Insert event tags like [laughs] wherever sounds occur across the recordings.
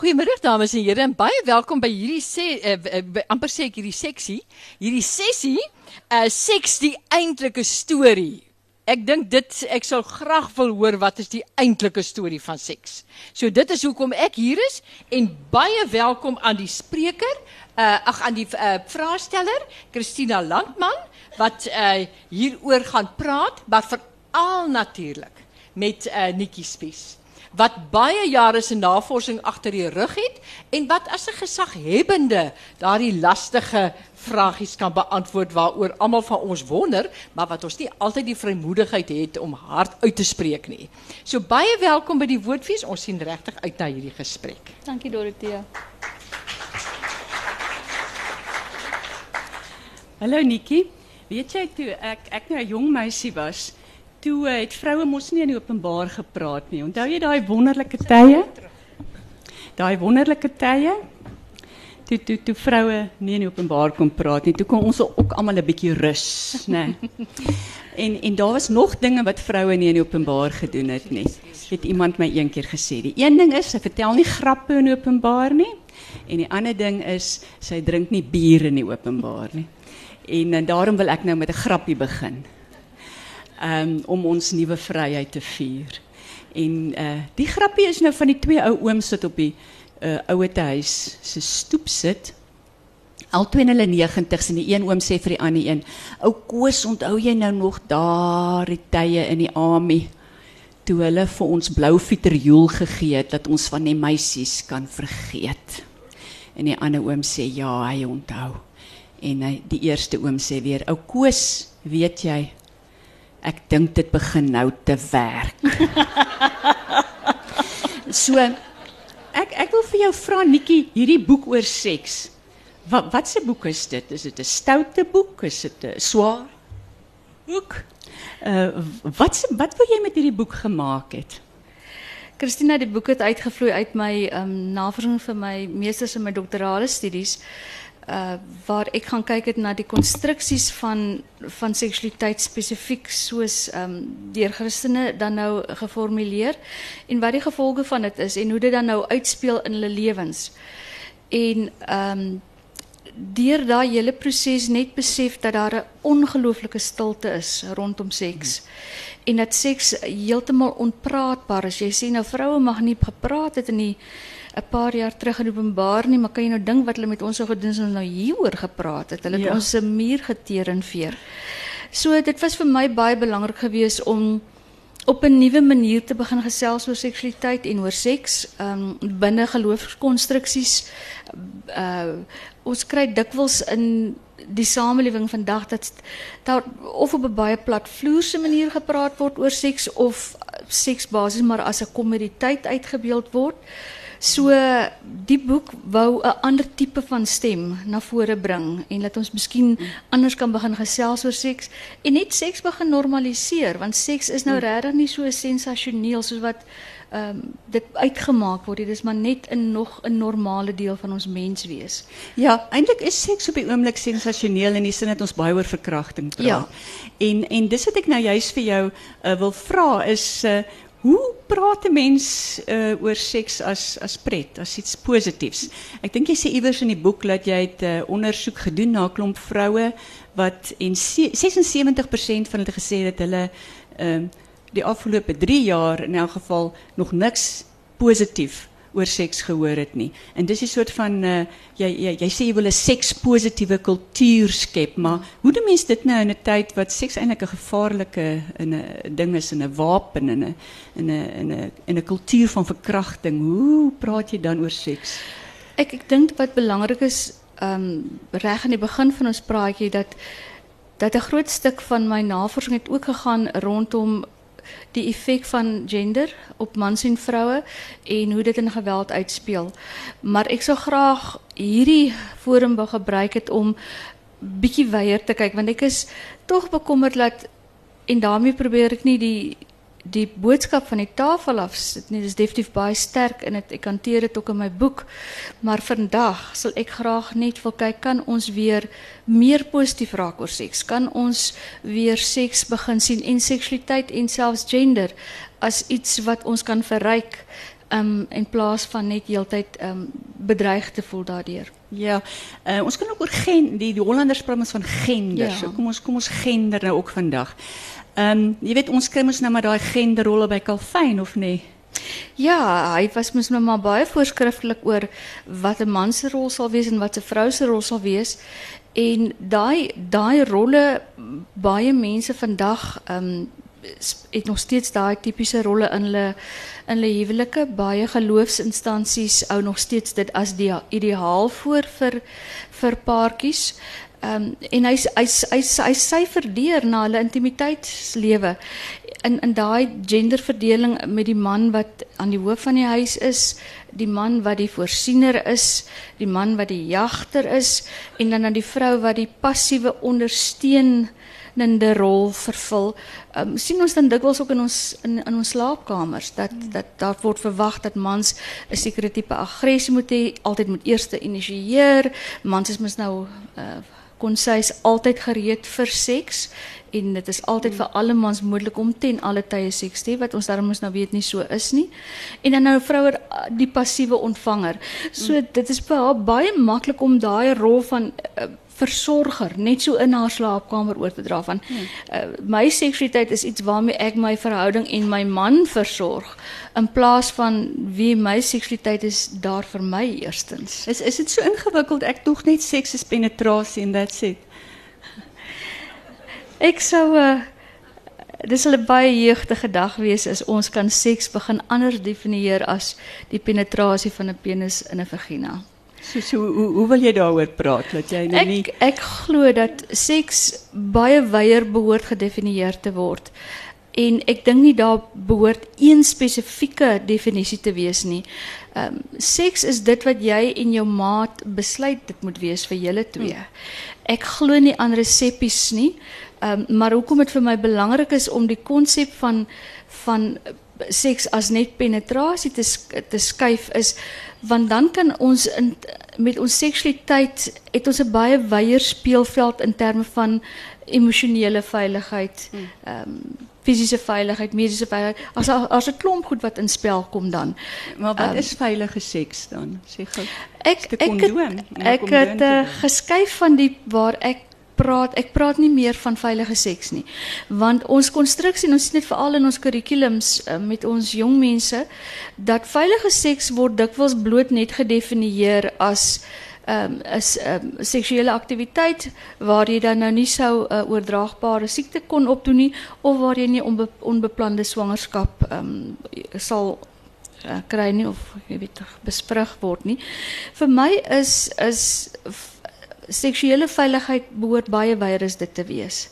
Goeiemôre dames en here en baie welkom by hierdie sê uh, amper sê ek hierdie seksie, hierdie sessie, uh seks die eintlike storie. Ek dink dit ek sal graag wil hoor wat is die eintlike storie van seks. So dit is hoekom ek hier is en baie welkom aan die spreker, uh ag aan die uh, vraesteller, Christina Landman wat uh hieroor gaan praat, maar veral natuurlik met uh Nikki Spies wat baie jare se navorsing agter die rug het en wat as 'n gesaghebbende daardie lastige vragies kan beantwoord waaroor almal van ons wonder, maar wat ons nie altyd die vrymoedigheid het om hard uit te spreek nie. So baie welkom by die Woordfees. Ons sien regtig uit na hierdie gesprek. Dankie Dorothea. Hallo Nikki. Weet jy toe ek ek nou 'n jong meisie was, toe uh, het vroue mos nie in openbaar gepraat nie. Onthou jy daai wonderlike tye? Daai wonderlike tye? Toe toe toe vroue nie in openbaar kon praat nie. Toe kon ons ook almal 'n bietjie rus. En en daar was nog dinge wat vroue nie in openbaar gedoen het nie. Het iemand my een keer gesê. Die een ding is sy vertel nie grappe in openbaar nie. En die ander ding is sy drink nie bier in die openbaar nie. En, en daarom wil ek nou met 'n grappie begin um, om ons nuwe vryheid te vier. En uh, die grappie is nou van die twee ou ooms wat op die uh, ouete huis se stoep sit. Albei in hulle 90s en die een oom sê vir die ander een: "Ou Koos, onthou jy nou nog daardie tye in die army toe hulle vir ons blou fieterjoel gegee het dat ons van die meisies kan vergeet?" En die ander oom sê: "Ja, hy onthou." En hy die eerste oom sê weer: "Ou Koos, weet jy, ek dink dit begin nou te werk. [laughs] so ek ek wil vir jou vra Nikki, hierdie boek oor seks. Wat wat se boek is dit? Is dit 'n stoute boek? Is dit 'n swaar boek? Uh wat wat wil jy met hierdie boek gemaak het? Christina, die boek het uitgevloei uit my um, navorsing vir my meesters in my doktorale studies. Uh, waar ik gaan kijken naar die constructies van, van seksualiteit specifiek, zoals um, ehm, deur christenen dan nou geformuleer, en wat die gevolgen van het is, en hoe dit dan nou uitspeel in hulle levens. En um, deur daai hele proses net besef dat daar 'n ongelooflike stilte is rondom seks. En dat seks heeltemal onpraatbaar is. Jy sê nou vroue mag nie gepraat het in 'n paar jaar terug in openbaar nie, maar kan jy nou dink wat hulle met ons sou gedoen as ons nou hieroor gepraat het? Hulle het ja. ons se muur geteer en veer. So dit was vir my baie belangrik geweest om op 'n nuwe manier te begin gesels oor seksualiteit en oor seks um binne geloofskonstruksies. Uh ons kry dikwels in die samelewing vandag dat daar of op 'n baie platvloerse manier gepraat word oor seks of seks basies maar as 'n kommoditeit uitgebeeld word. So die boek wou 'n ander tipe van stem na vore bring en laat ons miskien anders kan begin gesels oor seks en net seks begin normaliseer want seks is nou mm. regtig nie so sensasioneel soos wat ehm um, dit uitgemaak word. Dit is maar net 'n nog 'n normale deel van ons menswees. Ja, eintlik is seks op die oomblik sensasioneel in die sin dat ons baie oor verkrachting praat. Ja. En en dis wat ek nou juist vir jou uh, wil vra is uh, Hoe praat 'n mens uh, oor seks as as pret, as iets positiefs? Ek dink jy sê iewers in die boek dat jy het 'n uh, ondersoek gedoen na 'n klomp vroue wat en 76% van hulle gesê het hulle ehm uh, die afgelope 3 jaar in elk geval nog niks positief oor seks gehoor het nie. En dis 'n soort van uh, jy jy jy sê jy wil 'n sekspositiewe kultuur skep, maar hoe doen mense dit nou in 'n tyd wat seks eintlik 'n gevaarlike 'n ding is 'n wapen en 'n in 'n in 'n kultuur van verkrachting. Hoe praat jy dan oor seks? Ek ek dink wat belangrik is ehm um, reg aan die begin van ons praatjie dat dat 'n groot stuk van my navorsing het ook gegaan rondom die effek van gender op mans en vroue en hoe dit in geweld uitspeel. Maar ek sou graag hierdie forum wou gebruik het om bietjie weier te kyk want ek is tog bekommerd dat en daarmee probeer ek nie die die boodskap van die tafel af sit nie. Dis definitief baie sterk in dit. Ek hanteer dit ook in my boek. Maar vandag sal ek graag net wil kyk kan ons weer meer positief raak oor seks? Kan ons weer seks begin sien en seksualiteit en selfs gender as iets wat ons kan verryk um, in plaas van net heeltyd um, bedreig te voel daardeur. Ja, uh, ons kan ook oor gen, die, die Hollanders praat ons van gender. Ja. So kom ons kom ons gender nou ook vandag. Ehm um, jy weet ons kry mos nou maar daai genderrolle by Calvin of nee? Ja, hy was mos nou maar baie voorskrifklik oor wat 'n man se rol sal wees en wat 'n vrou se rol sal wees. En daai daai rolle baie mense vandag ehm um, het nog steeds daai tipiese rolle in hulle in hulle huwelike. Baie geloofsinstansies hou nog steeds dit as die ideaal voor vir vir paartjies. Ehm um, en hy hy hy hy syfer deur na hulle intimiteitslewe in in daai genderverdeling met die man wat aan die hoof van die huis is, die man wat die voorsiener is, die man wat die jagter is en dan dan die vrou wat die passiewe ondersteunende rol vervul. Ehm um, sien ons dan dikwels ook in ons in in ons slaapkamers dat dat daar word verwag dat mans 'n sekere tipe aggressie moet hê, altyd moet eerste initieer. Mans is mos nou uh kon sy is altyd gereed vir seks en dit is altyd vir alle mans moontlik om ten alle tye seks te hê wat ons daarom ons nou weet nie so is nie. En dan nou vroue die passiewe ontvanger. So dit is vir haar baie maklik om daai rol van uh, versorger net so in haar slaapkamer oor te dra van uh, my seksualiteit is iets waarmee ek my verhouding en my man versorg in plaas van wie my seksualiteit is daar vir my eerstens. Is is dit so ingewikkeld? Ek dog net seks is penetrasie en that's it. Ek sou uh dis 'n baie jeugtige dag wees as ons kan seks begin anders definieer as die penetrasie van 'n penis in 'n vagina. So so hoe hoe wil jy daaroor praat dat jy nou nie Ek ek glo dat seks baie wyeer behoort gedefinieer te word. En ek dink nie daar behoort een spesifieke definisie te wees nie. Ehm um, seks is dit wat jy en jou maat besluit dit moet wees vir julle twee. Ek glo nie aan reseppies nie. Ehm um, maar hoekom dit vir my belangrik is om die konsep van van seks as net penetrasie te te skuif is want dan kan ons in met ons seksualiteit het ons 'n baie wyeer speelveld in terme van emosionele veiligheid, ehm um, fisiese veiligheid, mediese veiligheid. As as 'n klomp goed wat in spel kom dan. Maar wat Ehm, is veilige seks dan? Sê gou. Ek ek het, ek het uh, geskuif van die waar ek praat. Ek praat nie meer van veilige seks nie. Want ons konstruksie en ons sien dit veral in ons kurrikulums uh, met ons jong mense dat veilige seks word dikwels bloot net gedefinieer as um, is um, seksuele aktiwiteit waar jy dan nou nie sou 'n uh, oordraagbare siekte kon opdoen nie of waar jy nie onbe, onbeplande swangerskap um, sal uh, kry nie of jy weet besprug word nie. Vir my is is seksuele veiligheid behoort baie wyer as dit te wees.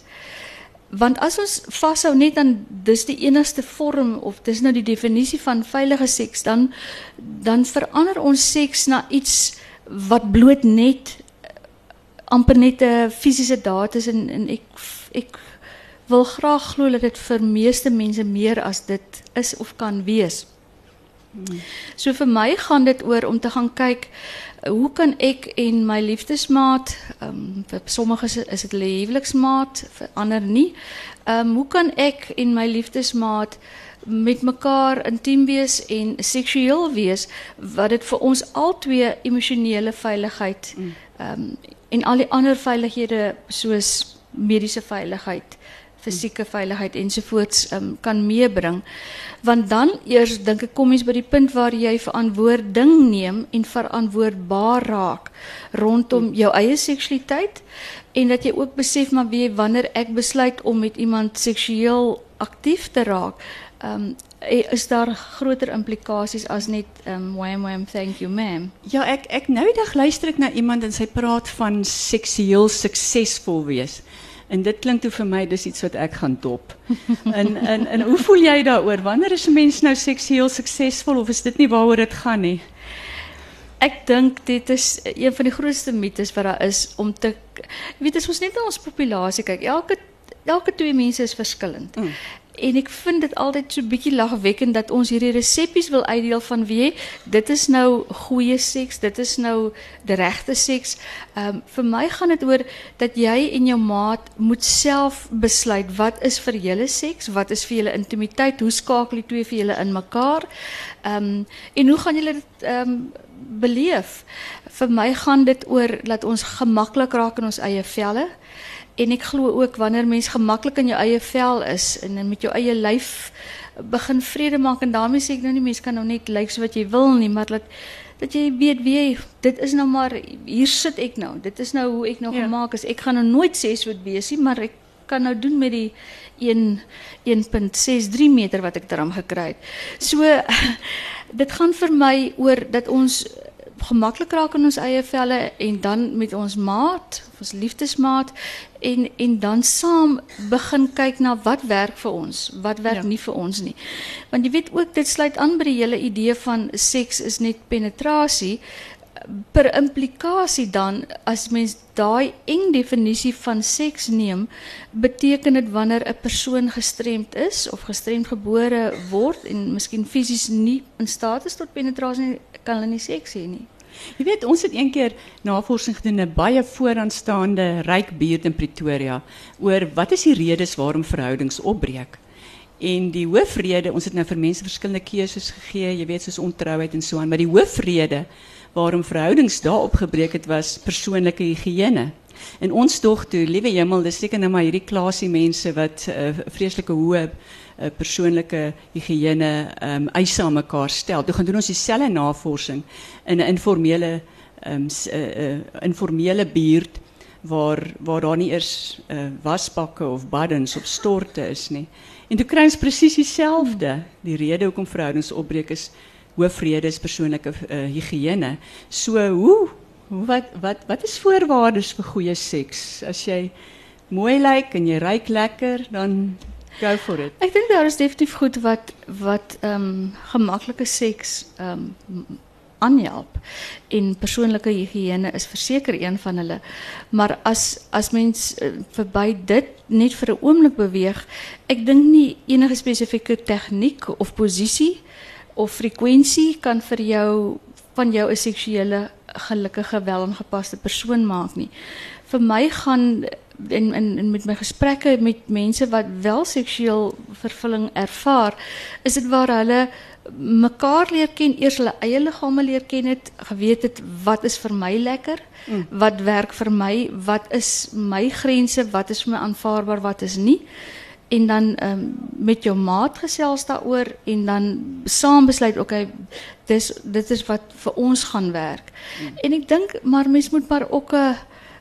Want as ons vashou net aan dis die enigste vorm of dis nou die definisie van veilige seks dan dan verander ons seks na iets wat bloot net eh, amper net 'n fisiese daad is en en ek ek wil graag glo dat dit vir meeste mense meer as dit is of kan wees. So vir my gaan dit oor om te gaan kyk hoe kan ek en my liefdesmaat, ehm um, vir sommiges is dit hulle huweliksmaat, vir ander nie. Ehm um, hoe kan ek en my liefdesmaat met mekaar intiem wees en seksueel wees wat dit vir ons albei emosionele veiligheid ehm um, en al die ander veilighede soos mediese veiligheid fisieke veiligheid ensovoorts um, kan meebring. Want dan eers dink ek kom mens by die punt waar jy verantwoording neem en verantwoordbaar raak rondom jou eie seksualiteit en dat jy ook besef maar wie wanneer ek besluit om met iemand seksueel aktief te raak, um, is daar groter implikasies as net um, wham wham thank you ma'am. Ja, ek ek nou dag luister ek na iemand en sy praat van seksueel suksesvol wees. En dit klink toe vir my dis iets wat ek gaan dop. [laughs] En en en hoe voel jy daaroor? Wanneer is 'n mens nou seksueel suksesvol of is dit nie waaroor dit gaan nie? Ek dink dit is een van die grootste mites wat daar is om te weet as ons net na ons populasie kyk, elke elke twee mense is verskillend. Mm. En ik vind het altijd zo'n beetje lachwekkend dat ons hierdie recepties wil uitdeel van wie dit is nou goeie seks, dit is nou de regte seks. Ehm um, vir my gaan dit oor dat jy en jou maat moet self besluit wat is vir julle seks, wat is vir julle intimiteit, hoe skakel die twee vir julle in. Ehm um, en hoe gaan julle dit ehm um, beleef? Vir my gaan dit oor dat ons gemaklik raak in ons eie velle. En ek glo ook wanneer mens gemaklik in jou eie vel is en met jou eie lyf begin vrede maak en daarmee sê ek nou nie mense kan nou net lyk so wat jy wil nie, maar dat dat jy weet wie jy, dit is nou maar hier sit ek nou. Dit is nou hoe ek nou ja. gemaak is. Ek gaan nou nooit sê so dit wees nie, maar ek kan nou doen met die 1 1.63 meter wat ek daarom gekry het. So [laughs] dit gaan vir my oor dat ons gemaklik raak in ons eie velle en dan met ons maat, ons liefdesmaat en en dan saam begin kyk na wat werk vir ons, wat werk ja. nie vir ons nie. Want jy weet ook dit sluit aan by die hele idee van seks is net penetrasie per implikasie dan as mens daai eng definisie van seks neem, beteken dit wanneer 'n persoon gestremd is of gestremd gebore word en miskien fisies nie in staat is tot penetrasie kan hulle nie seks hê nie. Je weet, ons het een keer navorsing gedoen 'n baie vooraanstaande ryk buurt in Pretoria oor wat is die redes waarom verhoudings opbreek. En die hoofrede, ons het nou vir mense verskillende keuses gegee, jy weet soos ontrouheid en so aan, maar die hoofrede waarom verhoudings daar opgebreek het was persoonlike higiëne. En ons tog toe, liewe hemel, dis seker nou maar hierdie klasie mense wat uh, vreeslike hoë uh, persoonlike higiëne ehm um, aan mekaar stel. Toe gaan doen ons dieselfde navorsing in 'n informele ehm um, informele buurt waar waar daar nie eers uh, wasbakke of baddens of storte is nie. En toe kry ons presies dieselfde. Die rede hoekom verhoudings opbreek is hoofrede is persoonlike uh, higiëne. So hoe wat wat wat is voorwaardes vir goeie seks? As jy mooi lyk en jy ruik lekker, dan go for it. Ek dink daar is definitief goed wat wat ehm um, seks ehm um, aanhelp en persoonlike higiëne is verseker een van hulle. Maar as as mens uh, verby dit net vir 'n oomblik beweeg, ek dink nie enige spesifieke tegniek of posisie of frekwensie kan vir jou van jou 'n seksuele gelukkige welingepaste persoon maak nie. Vir my gaan in met my gesprekke met mense wat wel seksueel vervulling ervaar, is dit waar hulle mekaar leer ken, eers hulle eie liggame leer ken het, geweet het wat is vir my lekker, mm. wat werk vir my, wat is my grense, wat is vir my aanvaarbaar, wat is nie en dan um, met jou maat gesels daaroor en dan saam besluit okay dis dit is wat vir ons gaan werk. Mm. En ek dink maar mens moet maar ook 'n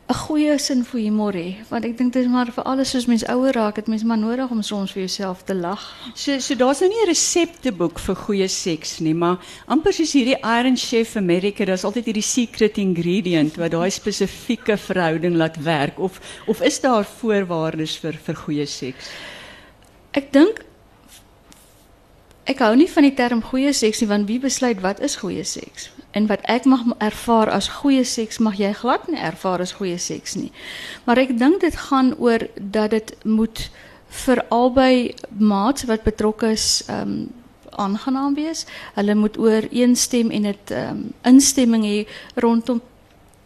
'n goeie sin vir humor hê want ek dink dit is maar vir alles soos mens ouer raak het mens maar nodig om soms vir jouself te lag. So so daar's nou nie 'n resepteboek vir goeie seks nie, maar amper soos hierdie Iron Chef America, daar's altyd hierdie secret ingredient wat daai spesifieke verhouding laat werk of of is daar voorwaardes vir vir goeie seks? Ek dink ek hou nie van die term goeie seks nie want wie besluit wat is goeie seks? En wat ek mag ervaar as goeie seks mag jy glad nie ervaar as goeie seks nie. Maar ek dink dit gaan oor dat dit moet vir albei maats wat betrokke is ehm um, aangenaam wees. Hulle moet ooreenstem en dit ehm um, instemming hê rondom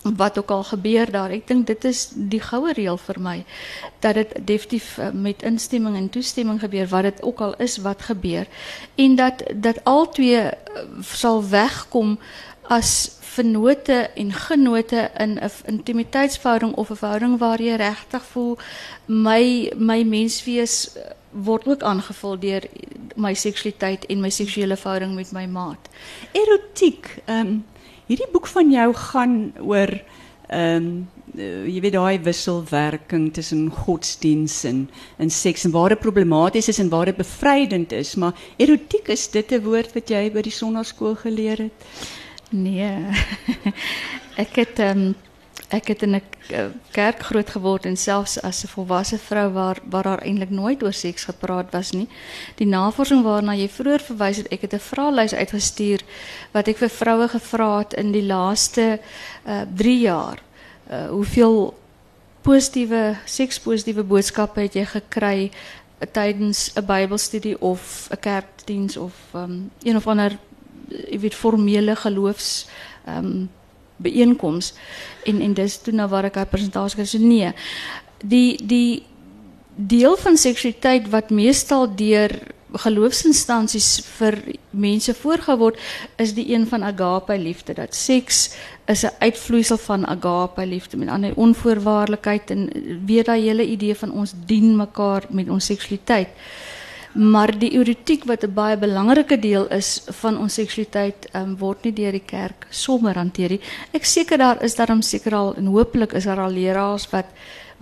wat ook al gebeur daar. Ek dink dit is die goue reël vir my dat dit definitief eh, met instemming en toestemming gebeur wat dit ook al is wat gebeur en dat dat al twee eh, sal wegkom as vennote en genote in 'n intimiteitsverhouding of 'n verhouding waar jy regtig voel my my menswees eh, word ook aangevul deur my seksualiteit en my seksuele verhouding met my maat. Erotiek, ehm Hierdie boek van jou gaan oor ehm um, jy weet daai wisselwerking tussen godsdiens en en seks en dit problematies is en dit bevrydend is, maar erotiek is dit 'n woord wat jy by die sonnaarskool geleer het? Nee. [laughs] Ek het ehm ek het in 'n eh, kerk groot geword en selfs as 'n volwasse vrou waar waar daar eintlik nooit oor seks gepraat was nie. Die navorsing waarna jy vroeër verwys het, ek het 'n vraelys uitgestuur wat ek vir vroue gevra het in die laaste uh 3 jaar. Uh hoeveel positiewe sekspositiewe boodskappe het jy gekry tijdens een bijbelstudie of een kerkdienst of um, een of ander jy weet formele geloofs um, bijeenkomst. En, en dis toen nou waar ik haar presentatie so nee. Die, die deel van seksualiteit wat meestal deur geloofsinstansies vir mense voorgehou word is die een van agape liefde dat seks is 'n uitvloeisel van agape liefde met ander onvoorwaardelikheid en weer daai hele idee van ons dien mekaar met ons seksualiteit maar die erotiek wat 'n baie belangrike deel is van ons seksualiteit um, word nie deur die kerk sommer hanteer nie ek seker daar is daarom seker al en hopelik is daar al leraars wat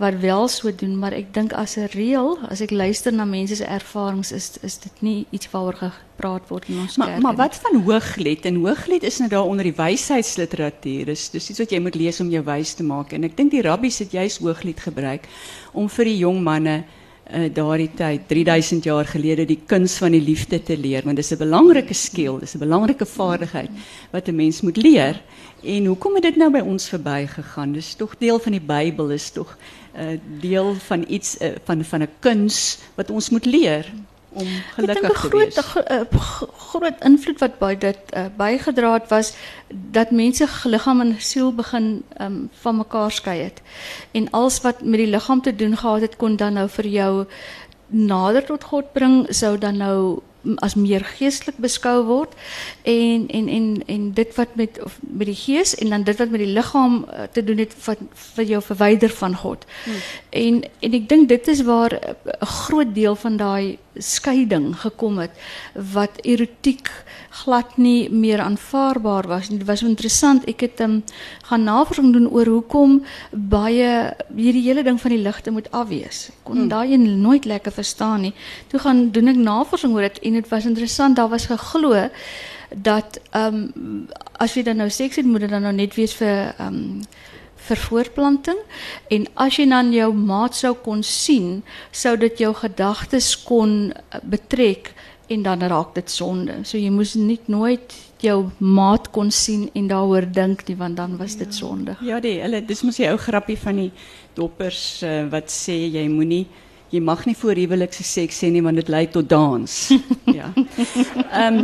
wat wel so doen, maar ek dink as 'n reël, as ek luister na mense se ervarings is is dit nie iets waaroor gepraat word in ons maar, kerk. Maar wat van Hooglied? En Hooglied is nou daar onder die wysheidsliteratuur. Dis dis iets wat jy moet lees om jou wys te maak. En ek dink die rabbies het juist Hooglied gebruik om vir die jong manne uh, daardie tyd 3000 jaar gelede die kuns van die liefde te leer want dis 'n belangrike skill, dis 'n belangrike vaardigheid wat 'n mens moet leer. En hoekom het dit nou by ons verbygegaan? Dis tog deel van die Bybel is tog uh, deel van iets uh, van van 'n kuns wat ons moet leer om gelukkig te wees. 'n groot groot invloed wat by dit uh, bygedra het was dat mense liggaam en siel begin um, van mekaar skei het. En alles wat met die liggaam te doen gehad het kon dan nou vir jou nader tot God bring, sou dan nou as meer geestelik beskou word en en en en dit wat met of met die gees en dan dit wat met die liggaam uh, te doen het wat vir jou verwyder van God. Hmm. En en ek dink dit is waar 'n uh, groot deel van daai skeiding gekom het wat erotiek glad nie meer aanvaarbaar was nie. Dit was interessant. Ek het um, gaan navorsing doen oor hoekom baie hierdie hele ding van die ligte moet afwees. Ek kon hmm. daai nooit lekker verstaan nie. Toe gaan doen ek navorsing oor dit en dit was interessant. Daar was geglo dat ehm um, as jy dan nou seks het, moet dit dan nou net wees vir ehm um, vir voortplanting en as jy dan jou maat sou kon sien, sou dit jou gedagtes kon eh, betrek en dan raak dit sonde. So jy moes nie nooit jou maat kon sien en daaroor dink nie want dan was dit sonde. Ja, die hulle dis mos die ou grappie van die doppers uh, wat sê jy moenie jy mag nie voor huwelikse seks hê nie want dit lei tot dans. [laughs] ja. Ehm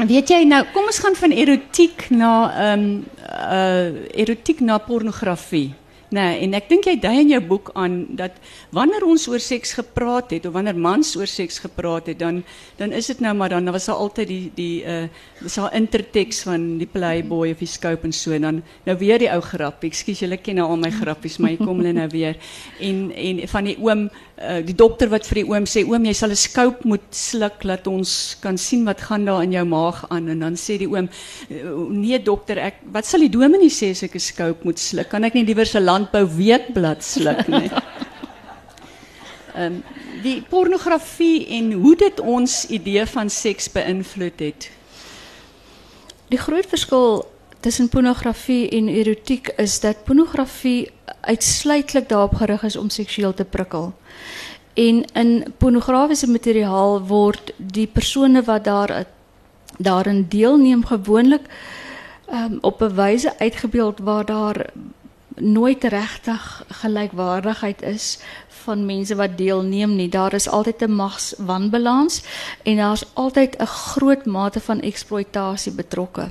um, weet jy nou, kom ons gaan van erotiek na ehm um, uh erotiek na pornografie. Nee, en ek dink jy dui in jou boek aan dat wanneer ons oor seks gepraat het of wanneer mans oor seks gepraat het, dan dan is dit nou maar dan was daar altyd die die uh al intertekst van die Playboy of die Scope en so en dan nou weer die ou grap. Ekskuus, julle ken nou al my grappies, maar hier kom hulle nou weer. En en van die oom uh die dokter wat vir die oom sê oom jy sal 'n Scope moet sluk laat ons kan sien wat gaan daar in jou maag aan en dan sê die oom nee dokter ek wat sal die dominee sê as ek 'n Scope moet sluk? Kan ek nie liewer 'n landbou weekblad sluk nie? um, [laughs] die pornografie en hoe dit ons idee van seks beïnvloed het. Die groot verskil tussen pornografie en erotiek is dat pornografie uitsluitlik daarop gerig is om seksueel te prikkel. En in pornografiese materiaal word die persone wat daar daarin deelneem gewoonlik um, op 'n wyse uitgebeeld waar daar nooit regtig gelykwaardigheid is van mense wat deelneem nie. Daar is altyd 'n magswanbalans en daar's altyd 'n groot mate van eksploitasie betrokke.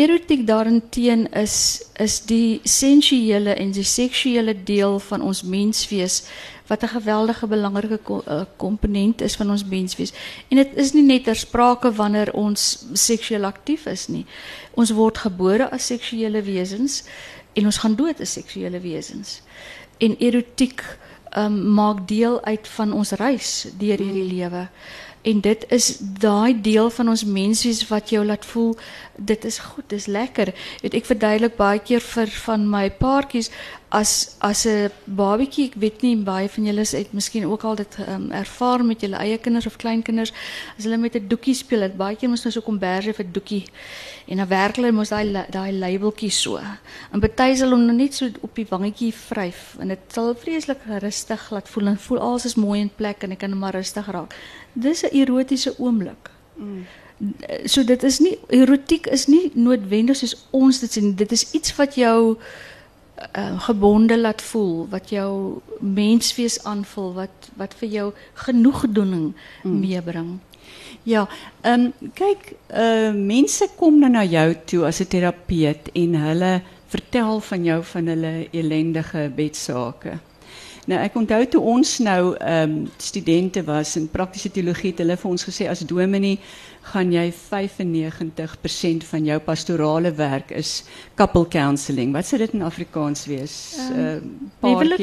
Erotiek daarenteen is is die sensuele en die seksuele deel van ons menswees wat 'n geweldige belangrike eh, komponent is van ons menswees. En dit is nie net ter sprake wanneer ons seksueel aktief is nie. Ons word gebore as seksuele wesens en ons gaan dood as seksuele wesens. En erotiek um, maak deel uit van ons reis deur hierdie lewe. En dit is daai deel van ons menswees wat jou laat voel dit is goed, dis lekker. Weet ek verduidelik baie keer vir van my paartjies as as 'n babatjie, ek weet nie baie van julle het miskien ook al dit um, ervaar met julle eie kinders of kleinkinders as hulle met 'n doekie speel, het baie keer mos nou so kom berge vir doekie en dan werk hulle mos daai daai labeltjie so. En baie sal hom net so op die wangetjie vryf en dit sal vreeslik rustig laat voel en voel alles is mooi in plek en ek kan maar rustig raak. Dis 'n erotiese oomblik. Mm so dit is nie erotiek is nie noodwendig soos ons dit sien dit is iets wat jou uh, gebonde laat voel, wat jou menswees aanvoel, wat wat vir jou genoegdoening mm. meebring. Ja, ehm um, kyk, uh mense kom nou na jou toe as 'n terapeut en hulle vertel van jou van hulle ellendige bedsake. Nou ek onthou toe ons nou ehm um, studente was in praktiese teologie het hulle vir ons gesê as dominee gaan jy 95% van jou pastorale werk is couple counselling. Wat sou dit in Afrikaans wees? Ehm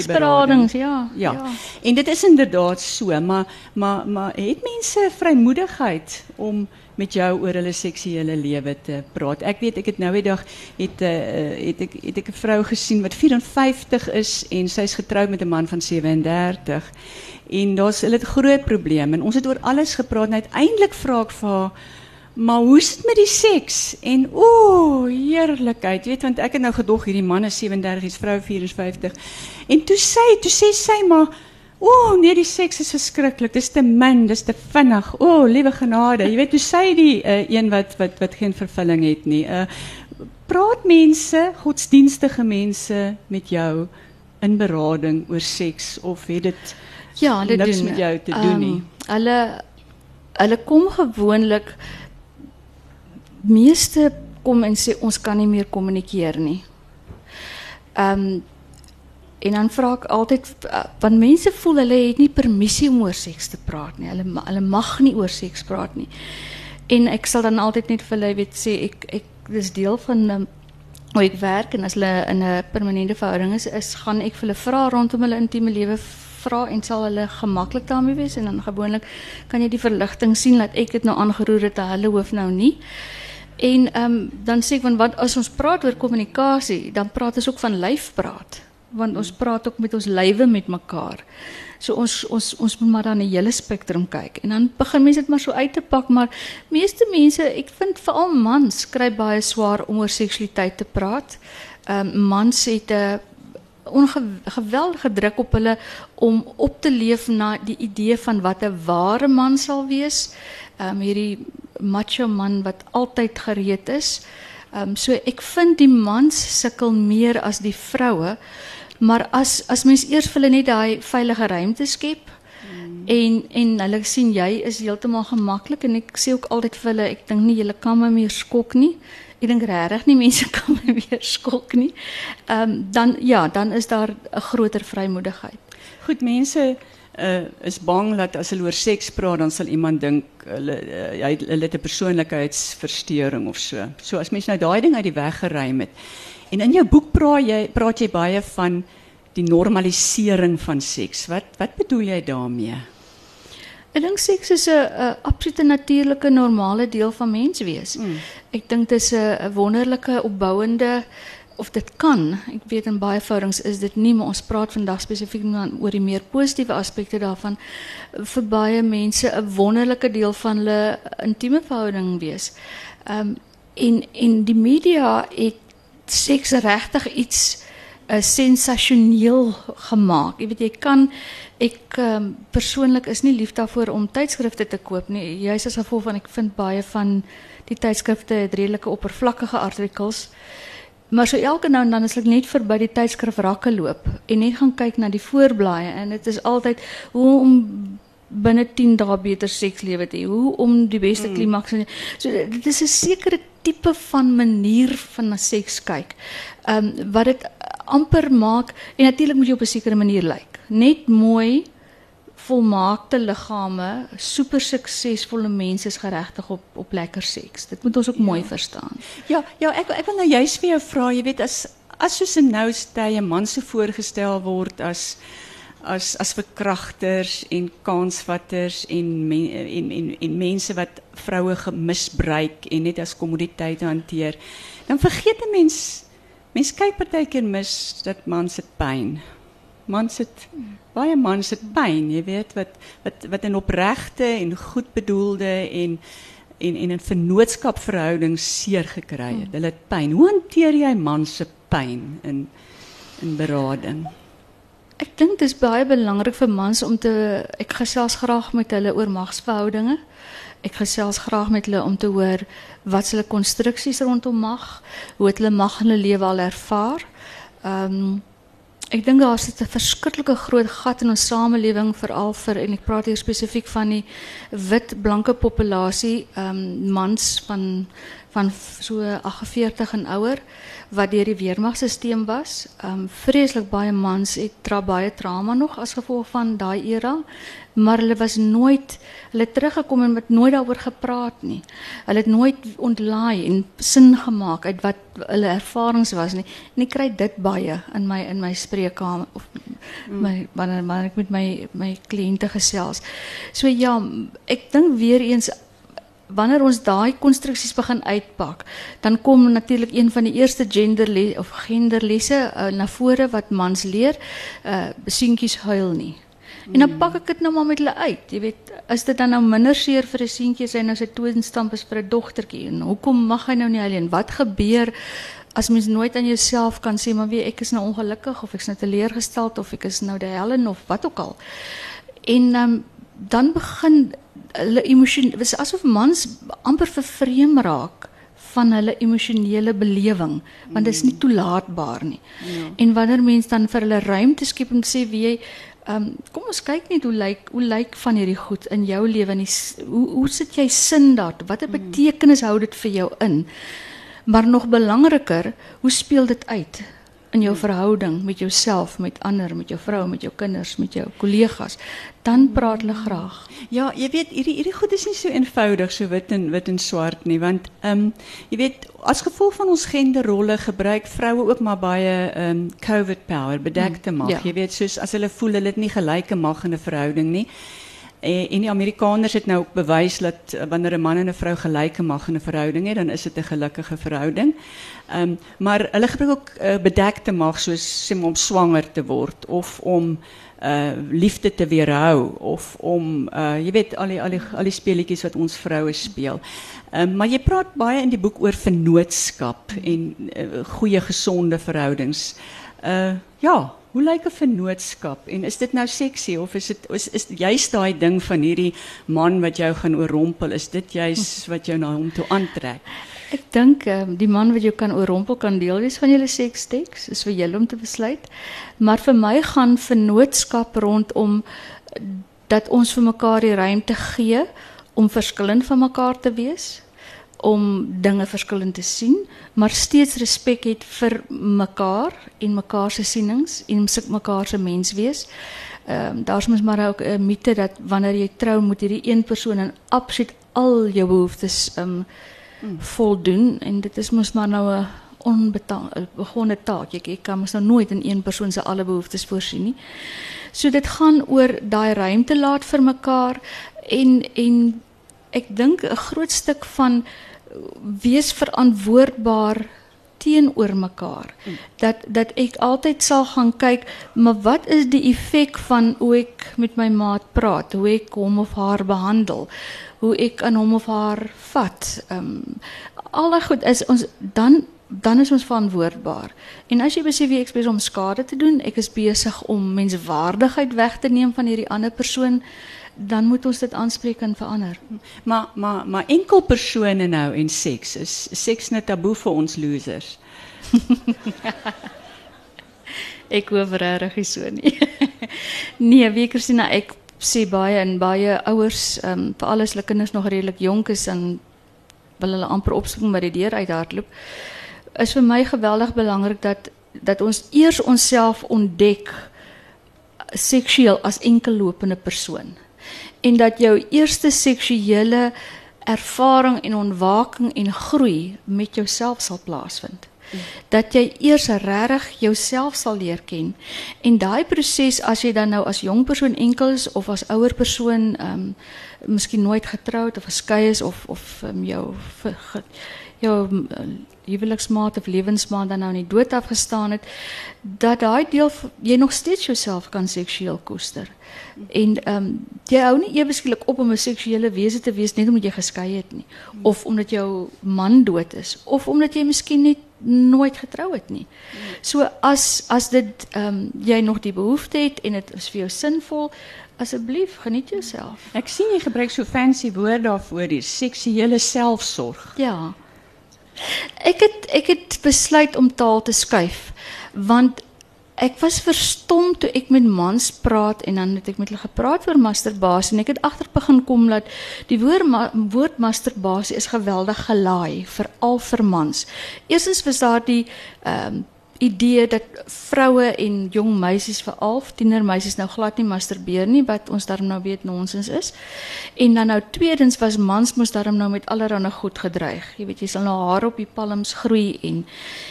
beradings, ja, ja. Ja. En dit is inderdaad so, maar maar maar het mense vrymoedigheid om met jou oor hulle seksuele lewe te praat. Ek weet ek het nou die dag het uh, het ek het ek vrou gesien wat 54 is en sy's getroud met 'n man van 37. En daar's hulle het groot probleem en ons het oor alles gepraat en uiteindelik vra ek vir Maar hoe is dit met die seks? En o, heerlikheid. Weet want ek het nou gedog hierdie man is 37, die vrou 54. En toe sê toe sê sy maar O, oh, nee, die seks is verschrikkelijk. Het is te min, het is te vinnig. O, oh, lieve genade. Je weet, hoe zei die uh, een wat, wat, wat geen vervulling heeft? Nie. Uh, praat mensen, godsdienstige mensen, met jou in berading over seks? Of het ja, niks met jou te doen? Um, hulle, hulle kom gewoonlijk... meeste kom en sê, ons kan niet meer communiceren. Um, En dan vra ek altyd eh, want mense voel hulle het nie permissie om oor seks te praat nie. Hulle hulle mag nie oor seks praat nie. En ek sal dan altyd net vir hulle weet sê ek ek dis deel van um, hoe ek werk en as hulle in 'n permanente verhouding is, is gaan ek vir hulle vra rondom hulle intieme lewe vra en sal hulle gemaklik daarmee wees en dan gewoonlik kan jy die verligting sien dat ek dit nou aangeroer het, hulle hoef nou nie. En ehm um, dan sê ek van wat as ons praat oor kommunikasie, dan praat ons ook van lyfpraat want ons praat ook met ons lywe met mekaar. So ons ons ons moet maar dan 'n hele spektrum kyk. En dan begin mense dit maar so uit te pak, maar meeste mense, ek vind veral mans kry baie swaar om oor seksualiteit te praat. Ehm um, mans het 'n ongeweldige druk op hulle om op te leef na die idee van wat 'n ware man sal wees. Ehm um, hierdie macho man wat altyd gereed is. Ehm um, so ek vind die mans sukkel meer as die vroue. Maar as as mens eers vir hulle net daai veilige ruimte skep mm. en en hulle sien jy is heeltemal gemaklik en ek sê ook altyd vir hulle ek dink nie julle kan my meer skok nie. Ek dink regtig nie mense [laughs] kan my meer skok nie. Ehm um, dan ja, dan is daar 'n groter vrymoedigheid. Goed, mense uh, is bang dat as hulle oor seks praat dan sal iemand dink hulle uh, hy hulle het 'n persoonlikheidsversteuring of so. So as mense nou daai ding uit die weg geruim het En in jou boek praat jy praat jy baie van die normalisering van seks. Wat wat bedoel jy daarmee? Ek dink seks is 'n absolute natuurlike normale deel van menswees. Mm. Ek dink dit is 'n wonderlike opbouende of dit kan. Ek weet in baie verhoudings is dit nie, maar ons praat vandag spesifiek oor die meer positiewe aspekte daarvan vir baie mense 'n wonderlike deel van hulle intieme verhouding wees. Ehm um, en en die media het seks regtig iets uh, sensasioneel gemaak. Jy weet jy kan ek um, persoonlik is nie lief daarvoor om tydskrifte te koop nie. Juist as gevolg van ek vind baie van die tydskrifte het redelike oppervlakkige artikels. Maar so elke nou en dan as ek net verby die tydskrif rakke loop en net gaan kyk na die voorblaaie en dit is altyd hoe om binne 10 dae beter sekslewe te hê, hoe om die beste mm. klimaks. Mm. So dit is 'n sekere tipe van manier van na seks kyk. Ehm um, wat dit amper maak en natuurlik moet jy op 'n sekere manier lyk. Net mooi volmaakte liggame, super suksesvolle mense is geregtig op op lekker seks. Dit moet ons ook ja. mooi verstaan. Ja, ja, ek ek wil nou juist vir jou vra, jy weet as as soos 'n nou tye man se voorgestel word as as as verkragters en kansvatters en men, en en en mense wat vroue gemisbruik en net as kommoditeit hanteer. Dan vergeet 'n mens mens kyk partykeer mis dat mans se pyn. Mans het baie mans het pyn, jy weet wat wat wat in opregte en goed bedoelde en en en in vennootskapverhoudings seer gekry het. Hulle het pyn. Hoe hanteer jy mans se pyn in in berading? Ek dink dit is baie belangrik vir mans om te ek gesels graag met hulle oor magsverhoudinge. Ek gesels graag met hulle om te hoor wat hulle konstruksies rondom mag, hoe hulle mag in hulle lewe al ervaar. Ehm ek dink daar sit 'n verskriklike groot gat in ons samelewing veral vir en ek praat hier spesifiek van die wit blanke populasie, ehm mans van van so 48 en ouer wat deur die weermagstelsel was. Um vreeslik baie mans het tra baie trauma nog as gevolg van daai era, maar hulle was nooit hulle teruggekom en met nooit daaroor gepraat nie. Hulle het nooit ontlaai en sin gemaak uit wat hulle ervarings was nie. En ek kry dit baie in my in my spreekkamer of my wanneer wanneer ek met my my kliënte gesels. So ja, ek dink weer eens wanneer ons daai konstruksies begin uitpak, dan kom natuurlik een van die eerste gender of genderlesse uh, na vore wat mans leer, uh seentjies huil nie. En dan pak ek dit nou maar met hulle uit. Jy weet, is dit dan nou minder seer vir 'n seentjie as hy nou sy toonstamp is vir 'n dogtertjie? En hoekom mag hy nou nie huil nie? Wat gebeur as mens nooit aan jouself kan sê maar wie ek is nou ongelukkig of ek is nou teleurgesteld of ek is nou die Helen of wat ook al. En um, dan begin hulle emosie was asof mans amper vervreem raak van hulle emosionele belewing want dit is nie mm. toelaatbaar nie. Ja. En wanneer mens dan vir hulle ruimte skep om te sê wie jy um, kom ons kyk net hoe lyk hoe lyk van hierdie goed in jou lewe en hoe hoe sit jy sin daar? Watter mm. betekenis hou dit vir jou in? Maar nog belangriker, hoe speel dit uit? In jou verhouding met jouself, met ander, met jou vrou, met jou kinders, met jou kollegas, dan praat hulle graag. Ja, jy weet hierdie hierdie goed is nie so eenvoudig so wit en wit en swart nie, want ehm um, jy weet as gevolg van ons genderrolle gebruik vroue ook maar baie ehm um, covid power, bedekte mag. Ja. Jy weet soos as hulle voel hulle het nie gelyke mag in 'n verhouding nie. En, en die Amerikaners het nou ook bewys dat uh, wanneer 'n man en 'n vrou gelyke mag in 'n verhouding het, dan is dit 'n gelukkige verhouding. Ehm um, maar hulle gebruik ook uh, bedekte mag soos om swanger te word of om uh liefde te weerhou of om uh jy weet al die al die al die speletjies wat ons vroue speel. Um, maar jy praat baie in die boek oor vennootskap en uh, goeie gesonde verhoudings. Uh ja, hoe lyk 'n vennootskap en is dit nou seksie of is dit is, is juist daai ding van hierdie man wat jou gaan oorrompel is dit juist [laughs] wat jou na hom toe aantrek? Ek dink um, die man wat jou kan oorrompel kan deel wees van julle seksteks is vir julle om te besluit. Maar vir my gaan vennootskap rondom dat ons vir mekaar die ruimte gee om verskillend van mekaar te wees om dinge verskillend te sien, maar steeds respek het vir mekaar en mekaar se sienings en mekaar se mens wees. Ehm um, daar's mos maar ook 'n mite dat wanneer jy trou moet hierdie een persoon in absoluut al jou behoeftes ehm um, voldoen en dit is mos maar nou 'n onbegonne taak. Jy, jy kan mos nou nooit in een persoon se alle behoeftes voorsien nie. So dit gaan oor daai ruimte laat vir mekaar en en ek dink 'n groot stuk van wees verantwoordbaar teenoor mekaar. Dat dat ek altyd sal gaan kyk, maar wat is die effek van hoe ek met my maat praat, hoe ek hom of haar behandel, hoe ek aan hom of haar vat. Ehm um, al daai goed is ons dan dan is ons verantwoordbaar. En as jy besef wie ek besig om skade te doen, ek is besig om menswaardigheid weg te neem van hierdie ander persoon dan moet ons dit aanspreek en verander. Maar maar maar enkel persone nou en seks is seks net taboe vir ons losers. [laughs] ek hoop regtig so nie. [laughs] nee, wie Christina, ek sê baie en baie ouers, ehm um, vir alles hulle kinders nog redelik jonk is en wil hulle amper opspring by die deur uithardloop. Is vir my geweldig belangrik dat dat ons eers onsself ontdek seksueel as enkellopende persoon en dat jou eerste seksuele ervaring en ontwaking en groei met jouself sal plaasvind. Mm. Dat jy eers regtig jouself sal leer ken en daai proses as jy dan nou as jong persoon enkel is of as ouer persoon ehm um, miskien nooit getroud of geskei is of of um, jou jou uh, huweliksmaat of lewensmaat dan nou in die dood afgestaan het dat daai deel jy nog steeds jouself kan seksueel koester. En ehm um, jy hou nie ewe skielik op om 'n seksuele wese te wees net omdat jy geskei het nie of omdat jou man dood is of omdat jy miskien net nooit getrou het nie. So as as dit ehm um, jy nog die behoefte het en dit is vir jou sinvol, asseblief geniet jouself. Ek sien jy gebruik so fancy woorde daarvoor, die seksuele selfsorg. Ja. Ek het ek het besluit om taal te skuif Want ek was verstom toe ek met mans praat en dan het ek met hulle gepraat oor masturbasie en ek het agter begin kom dat die woord ma woord masturbasie is geweldig gelaai veral vir mans. Eerstens was daar die ehm um, idee dat vroue en jong meisies veral tienermeisies nou glad nie masturbeer nie wat ons daarom nou weet nonsens is. En dan nou tweedens was mans mos daarom nou met allerlei goed gedreig. Jy weet jy sal nou hare op die palms groei en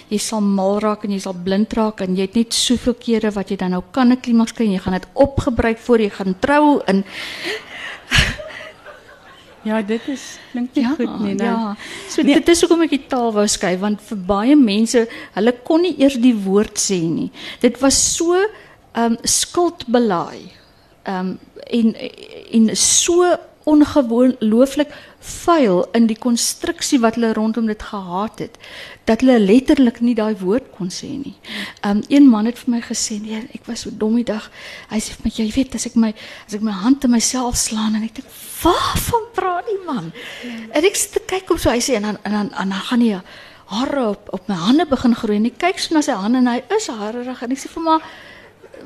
jy sal mal raak en jy sal blind raak en jy het net soveel kere wat jy dan nou kan 'n klimaks kry en jy gaan dit opgebruik voor jy gaan trou en Ja, dit is klink nie ja, goed nie, nou. Ja. So nee. dit is hoekom ek die taal wou skuif want vir baie mense, hulle kon nie eers die woord sê nie. Dit was so ehm um, skuldbelaai. Ehm um, en en so ongelooflik vuil in die konstruksie wat hulle rondom dit gehad het dat hulle letterlik nie daai woord kon sê nie. Um een man het vir my gesê, "Nee, ek was so dom die dag." Hy sê vir my, "Jy weet, as ek my as ek my hand te myself slaan en ek dink, "Waarvan praat die man?" En ek sit te kyk op so hy sê en dan en dan en dan gaan hy hare op op my hande begin groei en ek kyk so na sy hande en hy is harerig en ek sê vir my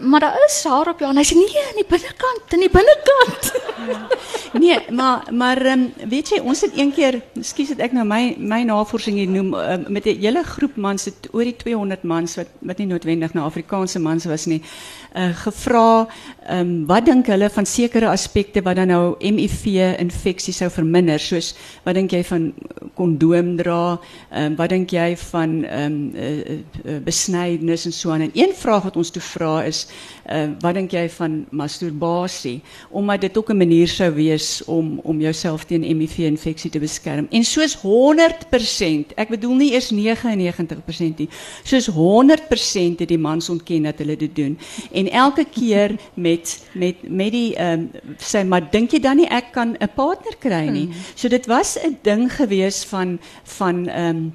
maar daar is haar op jou. En hy sê nee in die binnekant in die binnekant [laughs] nee maar maar um, weet jy ons het een keer skus het ek nou my my navorsing hier noem uh, met 'n hele groep mans het oor die 200 mans wat wat nie noodwendig na Afrikaanse mans was nie uh, gevra um, wat dink hulle van sekere aspekte wat dan nou HIV infeksie sou verminder? Soos wat dink jy van kondoom dra um, wat dink jy van um, uh, uh, besnydenis en so aan? En een vraag wat ons toe vra is uh, wat dink jy van masturbasie? Omdat dit ook 'n manier sou wees om om jouself teen HIV infeksie te beskerm. En soos 100% ek bedoel nie eers 99% nie soos 100% het die mans ontken dat hulle dit doen. En elke keer met met met die ehm um, sê maar dink jy dan nie ek kan 'n partner kry nie? Hmm. so dit was 'n ding gewees van van ehm um,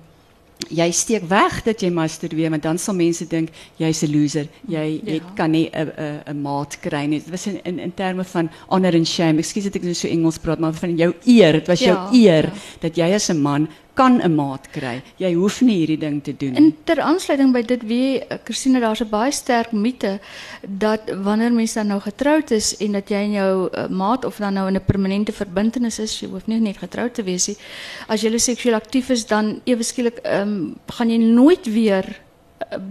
jy steek weg dat jy masturbeer want dan sal mense dink jy's 'n loser. Jy jy ja. kan nie 'n 'n 'n maat kry nie. Dit was in in, in terme van honor and shame. Ekskuus dat ek nou so Engels praat, maar van jou eer. Dit was jou ja, eer ja. dat jy as 'n man kan 'n maat kry. Jy hoef nie hierdie ding te doen nie. In ter aansluiting by dit wie Christine daar's 'n baie sterk mite dat wanneer mens dan nou getroud is en dat jy en jou uh, maat of dan nou in 'n permanente verbintenis is, jy hoef nie net getroud te wees nie. As jy seksueel aktief is dan ewe skielik ehm um, gaan jy nooit weer eh,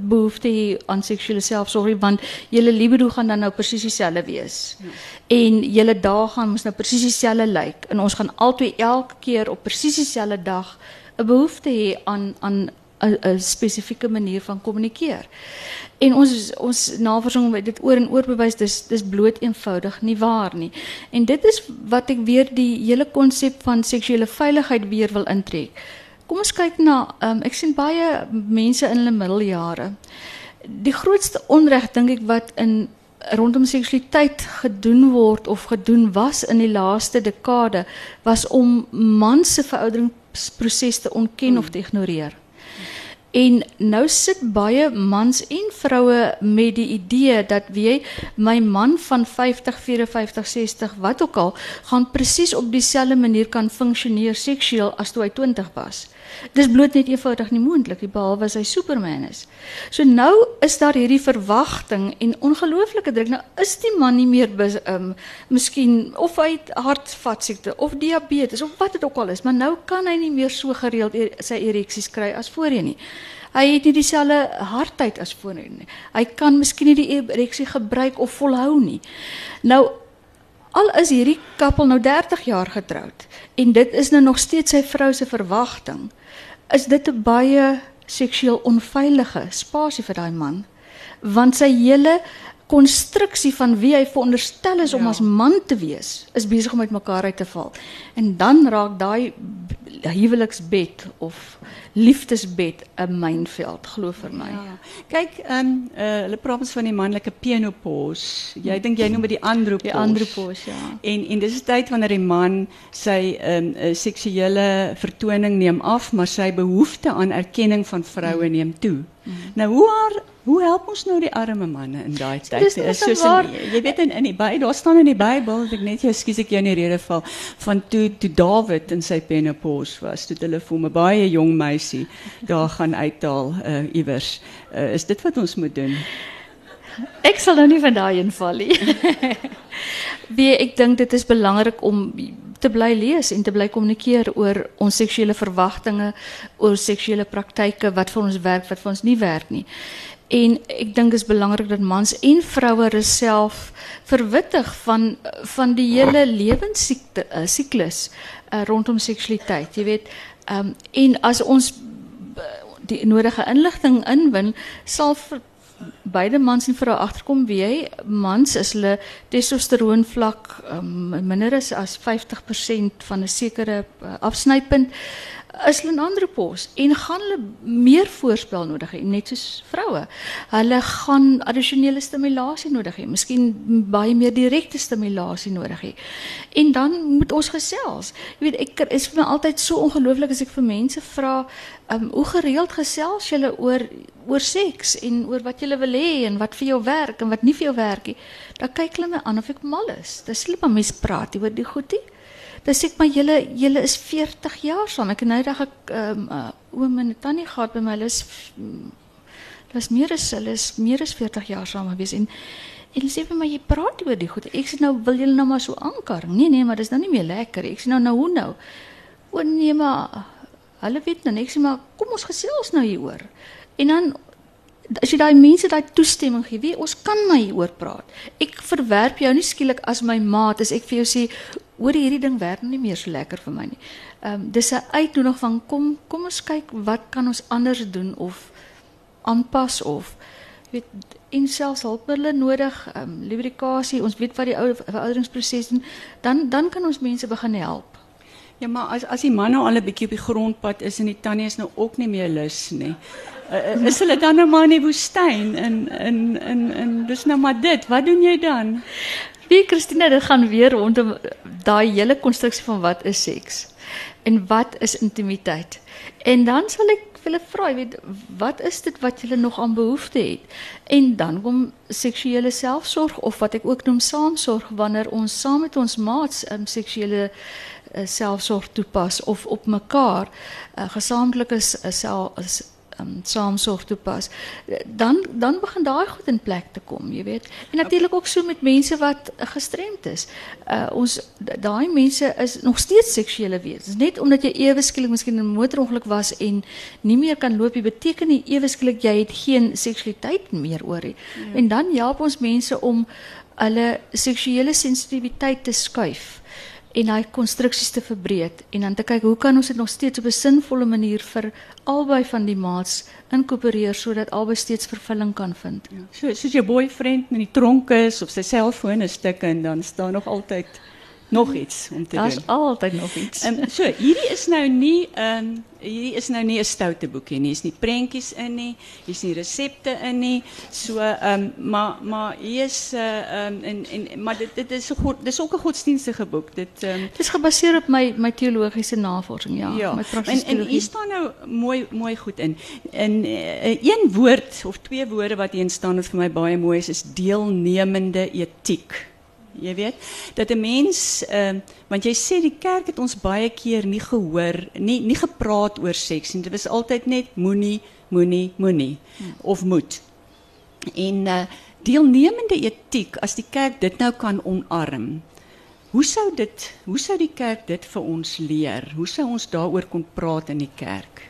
behoefte aan seksuele selfsorg want julle libido gaan dan nou presies dieselfde wees. Ja. En julle dae gaan mos nou presies dieselfde lyk en ons gaan altyd elke keer op presies dieselfde dag 'n behoefte hê aan aan 'n spesifieke manier van kommunikeer. En ons ons navorsing het dit oor en oor bewys dis dis bloot eenvoudig nie waar nie. En dit is wat ek weer die hele konsep van seksuele veiligheid weer wil intrek. Kom ons kyk na um, ek sien baie mense in hulle middeljare. Die grootste onreg dink ek wat in rondom seksualiteit gedoen word of gedoen was in die laaste dekade was om mans se verouderingsproses te ontken mm. of te ignoreer. En nou sit baie mans en vroue met die idee dat wie my man van 50, 54, 60 wat ook al gaan presies op dieselfde manier kan funksioneer seksueel as toe hy 20 was. Dis bloot net eenvoudig nie moontlik nie behalwe as hy Superman is. So nou is daar hierdie verwagting en ongelooflike druk. Nou is die man nie meer ehm um, miskien of hy het hartvaskiekte of diabetes of wat dit ook al is, maar nou kan hy nie meer so gereeld e-, sy ereksies kry as voorheen nie. Hy het nie dieselfde hartheid as voorheen nie. Hy kan miskien nie die ereksie gebruik of volhou nie. Nou al is hierdie koppel nou 30 jaar getroud en dit is nou nog steeds sy vrou se verwagting is dit 'n baie seksueel onveilige spasie vir daai man want sy hele konstruksie van wie hy veronderstel is ja. om as man te wees is besig om uitmekaar uit te val en dan raak daai huweliksbed of liefdesbed 'n mynveld glo vir my. Ja. Kyk, ehm um, uh, hulle praat ons van die manlike penopause. Jy dink jy noem dit die andropause. Die andropause, ja. En en dis 'n tyd wanneer die man sy ehm um, seksuele vertoning neem af, maar sy behoefte aan erkenning van vroue neem toe. Mm. Nou hoe haar Hoe help ons nou die arme manne in daai tyd? Dis Is dis soos waar. in, jy weet in in die Bybel, daar staan in die Bybel, ek net jy ekskuus ek jou in die rede val, van toe toe Dawid in sy penopause was, toe hulle vir 'n baie jong meisie daar gaan uithaal uh, iewers. Uh, is dit wat ons moet doen? Ek sal nou nie van daai inval nie. [laughs] Wie ek dink dit is belangrik om te bly lees en te bly kommunikeer oor ons seksuele verwagtinge, oor seksuele praktyke wat vir ons werk, wat vir ons nie werk nie. En ek dink dit is belangrik dat mans en vroue self verwittig van van die hele lewenssiekte uh, siklus uh, rondom seksualiteit. Jy weet, um, en as ons die nodige inligting inwin, sal beide mans en vroue agterkom wie jy mans is hulle testosteroon vlak um, minder is as 50% van 'n sekere uh, afsnypunt is hulle in andropos en gaan hulle meer voorspel nodig hê net soos vroue. Hulle gaan addisionele stimulasie nodig hê, miskien baie meer direkte stimulasie nodig hê. En dan moet ons gesels. Jy weet ek is vir my altyd so ongelooflik as ek vir mense vra, um, hoe gereeld gesels julle oor oor seks en oor wat julle wil hê en wat vir jou werk en wat nie vir jou werk nie. Dan kyk hulle my aan of ek mal is. Dis net maar mense praat oor die goedie. Dan sê ek maar julle julle is 40 jaar saam. Ek het nou dag ek ehm um, uh, oom en tannie gehad by my. Hulle is hulle is meer as hulle is meer as 40 jaar saam gewees en en hulle sê vir my jy praat oor die goed. Ek sê nou wil julle nou maar so aankar. Nee nee, maar dis nou nie meer lekker. Ek sê nou nou hoe nou? O nee maar hulle weet nou. Ek sê maar kom ons gesels nou hieroor. En dan as jy daai mense daai toestemming gee, weet ons kan maar hieroor praat. Ek verwerp jou nie skielik as my maat as ek vir jou sê oor hierdie ding werk nie meer so lekker vir my nie. Ehm um, dis 'n uitnodiging van kom kom ons kyk wat kan ons anders doen of aanpas of weet en selfs hulpmiddels nodig, ehm um, lubrikasie, ons weet wat die ou verouderingsproses doen, dan dan kan ons mense begin help. Ja, maar as as die man nou al 'n bietjie op die grondpad is en die tannie is nou ook nie meer lus nie. Uh, is hulle dan nou maar in die woestyn in in in in dis nou maar dit. Wat doen jy dan? Wie Christina, dit gaan weer rondom daai hele konstruksie van wat is seks en wat is intimiteit. En dan sal ek hulle vra, weet, wat is dit wat jy nog aan behoefte het? En dan kom seksuele selfsorg of wat ek ook noem saamsorg wanneer ons saam met ons maats um, seksuele uh, selfsorg toepas of op mekaar uh, gesamentlike uh, self um, saamsorg toepas, dan dan begin daai goed in plek te kom, jy weet. En natuurlik ook so met mense wat gestremd is. Uh ons daai mense is nog steeds seksuele wesens. Net omdat jy ewe skielik miskien 'n motorongeluk was en nie meer kan loop, beteken nie ewe skielik jy het geen seksualiteit meer oor nie. Ja. En dan help ons mense om hulle seksuele sensitiwiteit te skuif en daai konstruksies te verbreek en dan te kyk hoe kan ons dit nog steeds op 'n sinvolle manier vir albei van die maats inkorporeer sodat albei steeds vervulling kan vind. Ja. So soos jou boyfriend in die tronk is of sy selfoon is stuk en dan staan nog altyd nog iets om te Daar's doen. altyd nog iets. Ehm um, so hierdie is nou nie ehm um, hierdie is nou nie 'n stoute boekie nie. Hier's nie prentjies in nie. Hier's nie resepte in nie. So ehm um, maar maar hier is eh, ehm uh, um, en en maar dit dit is 'n god dis ook 'n godsdienstige boek. Dit ehm um, is gebaseer op my my teologiese navorsing, ja, Ja, my en, praktiese en hier staan nou mooi mooi goed in. In uh, een woord of twee woorde wat hier staan wat vir my baie mooi is, is deelnemende etiek. Jy weet, dat 'n mens ehm want jy sê die kerk het ons baie keer nie gehoor, nie nie gepraat oor seks nie. Dit was altyd net moenie, moenie, moenie of moet. En uh deelnemende etiek as die kerk dit nou kan omarm. Hoe sou dit hoe sou die kerk dit vir ons leer? Hoe sou ons daaroor kon praat in die kerk?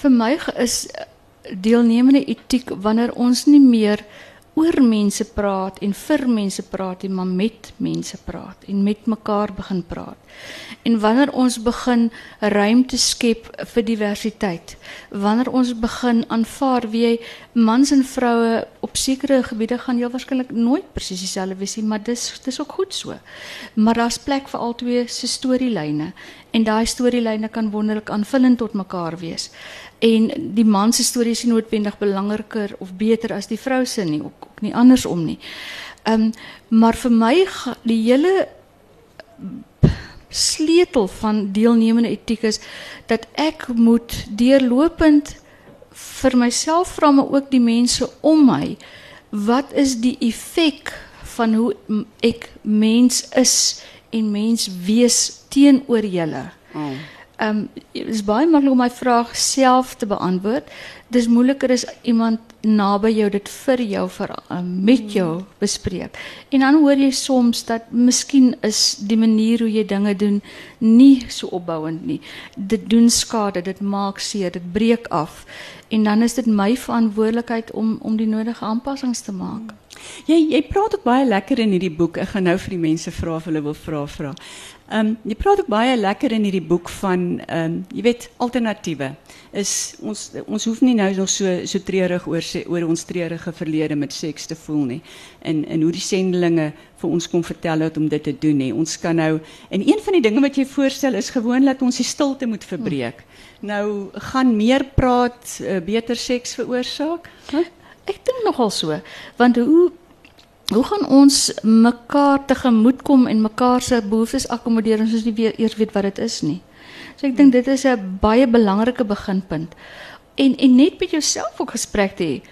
Vir my is eh, deelnemende etiek wanneer ons nie meer oor mense praat en vir mense praat nie, maar met mense praat en met mekaar begin praat. En wanneer ons begin ruimte skep vir diversiteit, wanneer ons begin aanvaar wie jy mans en vroue op sekere gebiede gaan heel waarskynlik nooit presies dieselfde wees nie, maar dis dis ook goed so. Maar daar's plek vir albei se storielyne en daai storielyne kan wonderlik aanvullend tot mekaar wees. En die man se storie is nie noodwendig belangriker of beter as die vrou se nie, ook, ook nie andersom nie. Ehm um, maar vir my die hele sleutel van deelnemende etiek is dat ek moet deurlopend vir myself vra maar ook die mense om my, wat is die effek van hoe ek mens is en mens wees teenoor julle? Oh. Ehm um, is baie maklik om my vraag self te beantwoord. Dis moeiliker as iemand naby jou dit vir jou vir um, met jou bespreek. En dan hoor jy soms dat miskien is die manier hoe jy dinge doen nie so opbouend nie. Dit doen skade, dit maak seer, dit breek af. En dan is dit my verantwoordelikheid om om die nodige aanpassings te maak. Jy jy praat ook baie lekker in hierdie boek. Ek gaan nou vir die mense vra of hulle wil vra vra. Ehm um, jy praat ook baie lekker in hierdie boek van ehm um, jy weet alternatiewe. Is ons ons hoef nie nou nog so so treurig oor oor ons treurige verlede met seks te voel nie. En en hoe die sendelinge vir ons kom vertel het om dit te doen nie. Ons kan nou en een van die dinge wat jy voorstel is gewoon dat ons die stilte moet verbreek. Nou gaan meer praat uh, beter seks veroorsaak? Huh? Ek dink nogal so, want hoe hoe gaan ons mekaar tegemoet kom en mekaar se behoeftes akkommodeer as ons nie weer eers weet wat dit is nie. So ek dink dit is 'n baie belangrike beginpunt. En en net met jouself ook gesprek te hê.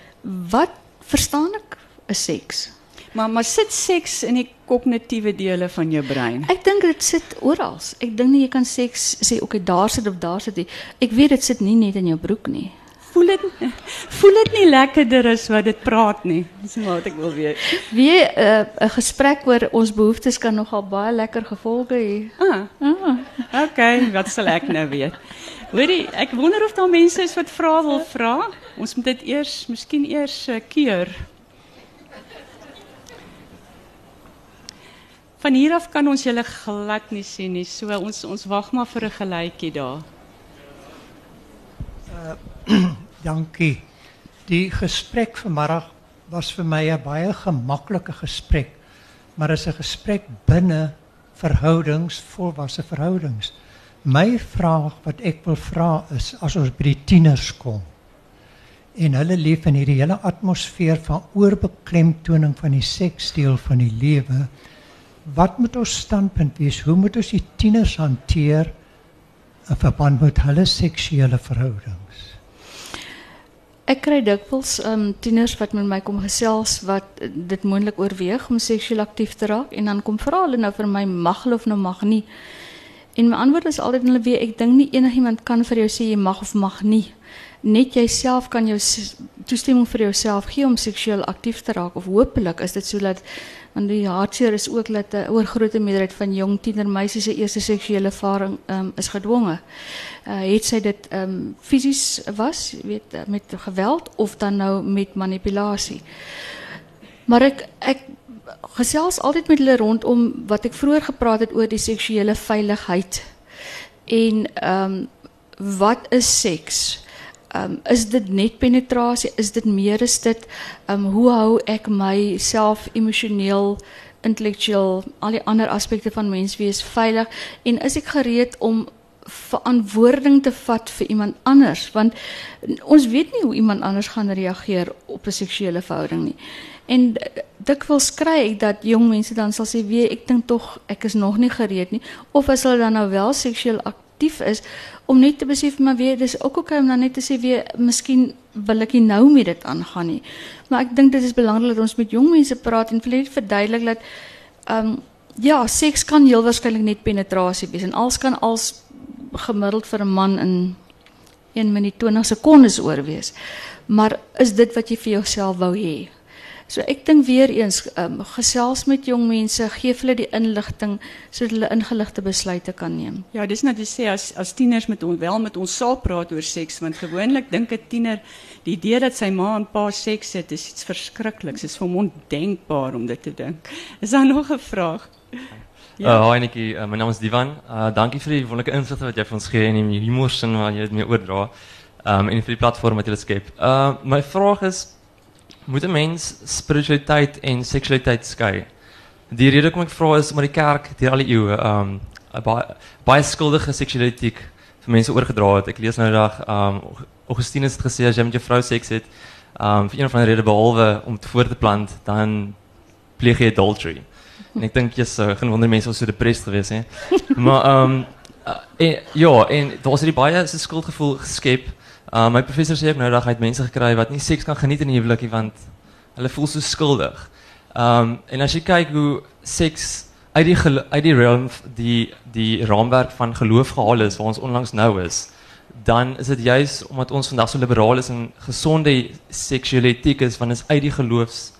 Wat verstaan ek is seks? Maar maar sit seks in die kognitiewe dele van jou brein. Ek dink dit sit oral. Ek dink nie jy kan seks sê okay, daar sit of daar sit nie. Ek weet dit sit nie net in jou broek nie. Voel dit voel dit nie lekkerder as wat dit praat nie. Dis maar wat ek wil weet. Wie 'n uh, 'n gesprek oor ons behoeftes kan nogal baie lekker gevolge hê. Ah, Ah. okay, wat sal ek nou weet? Hoorie, ek wonder of daar mense is wat vra wil vra. Ons moet dit eers, miskien eers uh, keur. Van hier af kan ons julle glad nie sien nie. So ons ons wag maar vir 'n geluidjie daar. [clears throat] Dankie. Die gesprek vanmiddag was vir my 'n baie gemaklike gesprek, maar is 'n gesprek binne verhoudings, volwasse verhoudings. My vraag wat ek wil vra is as ons by die tieners kom en hulle leef in hierdie hele atmosfeer van oorbeklemtoning van die seksdeel van die lewe, wat moet ons standpunt wees? Hoe moet ons die tieners hanteer in verband met hulle seksuele verhoudings? Ek kry dikwels um tieners wat met my kom gesels wat eh, dit moontlik oorweeg om seksueel aktief te raak en dan kom vra hulle nou vir my mag hulle of nou mag nie. En my antwoord is altyd hulle weet ek dink nie enigiemand kan vir jou sê jy mag of mag nie. Net jouself kan jou toestemming vir jouself gee om seksueel aktief te raak of hopelik is dit sodat want die hartseer is ook dat 'n oorgrootste meerderheid van jong tienermeisies se eerste seksuele ervaring um, is gedwonge. Uh, het sy dit um, fisies was, weet uh, met geweld of dan nou met manipulasie. Maar ek ek gesels altyd met hulle rondom wat ek vroeër gepraat het oor die seksuele veiligheid. En ehm um, wat is seks? Um, is dit net penetrasie? Is dit meer as dit? Um, hoe hou ek myself emosioneel, intellektueel, al die ander aspekte van menswees veilig en is ek gereed om verantwoording te vat vir iemand anders want ons weet nie hoe iemand anders gaan reageer op 'n seksuele verhouding nie. En dikwels kry ek dat jong mense dan sal sê, "Wee, ek dink tog ek is nog nie gereed nie." Of as hulle dan nou wel seksueel aktief is, om net te besef maar weer dis ook okay om dan net te sê weer miskien wil ek nie nou met dit aangaan nie. Maar ek dink dit is belangrik dat ons met jong mense praat en vir hulle verduidelik dat ehm um, ja, seks kan heel waarskynlik net penetrasie wees en als kan als gemiddeld vir 'n man in 1 minuut 20 sekondes oor wees. Maar is dit wat jy vir jouself wou hê? So ek dink weer eens um, gesels met jong mense, gee hulle die inligting sodat hulle ingeligte besluite kan neem. Ja, dis te sê as as tieners met ons wel met ons sal praat oor seks want gewoonlik dink 'n tiener die idee dat sy ma en pa seks het is iets verskrikliks. Dit is vir hom ondenkbaar om dit te dink. Is daar nog 'n vraag? Ja. Uh, hoi Nikki, uh, my naam is Divan. Uh, dankie vir die wonderlike insigte wat jy vir ons gee en die humorsin wat jy dit mee oordra. Um, en vir die platform wat jy skep. Uh, my vraag is, moet 'n mens spiritualiteit en seksualiteit skei? Die rede hoekom ek vra is omdat die kerk deur al die eeue um, baie, baie skuldige seksualiteit vir mense oorgedra het. Ek lees nou dag, um, Augustinus het gesê as jy met jou vrou seks het, um, vir een of ander rede behalwe om te voor te plant, dan pleeg jy adultery. En ek dink jy's uh, geen wonder mense was so depressed geweest hè. Maar um, uh, en, ja, en daar was hierdie baie se skuldgevoel geskep Uh, my professor sê ook nou dat hy mense gekry wat nie seks kan geniet in die huwelik nie want hulle voel so skuldig. Um en as jy kyk hoe seks uit die uit die realm die die raamwerk van geloof gehaal is waar ons onlangs nou is, dan is dit juis omdat ons vandag so liberaal is en gesonde seksuele etiek is van is uit die geloofs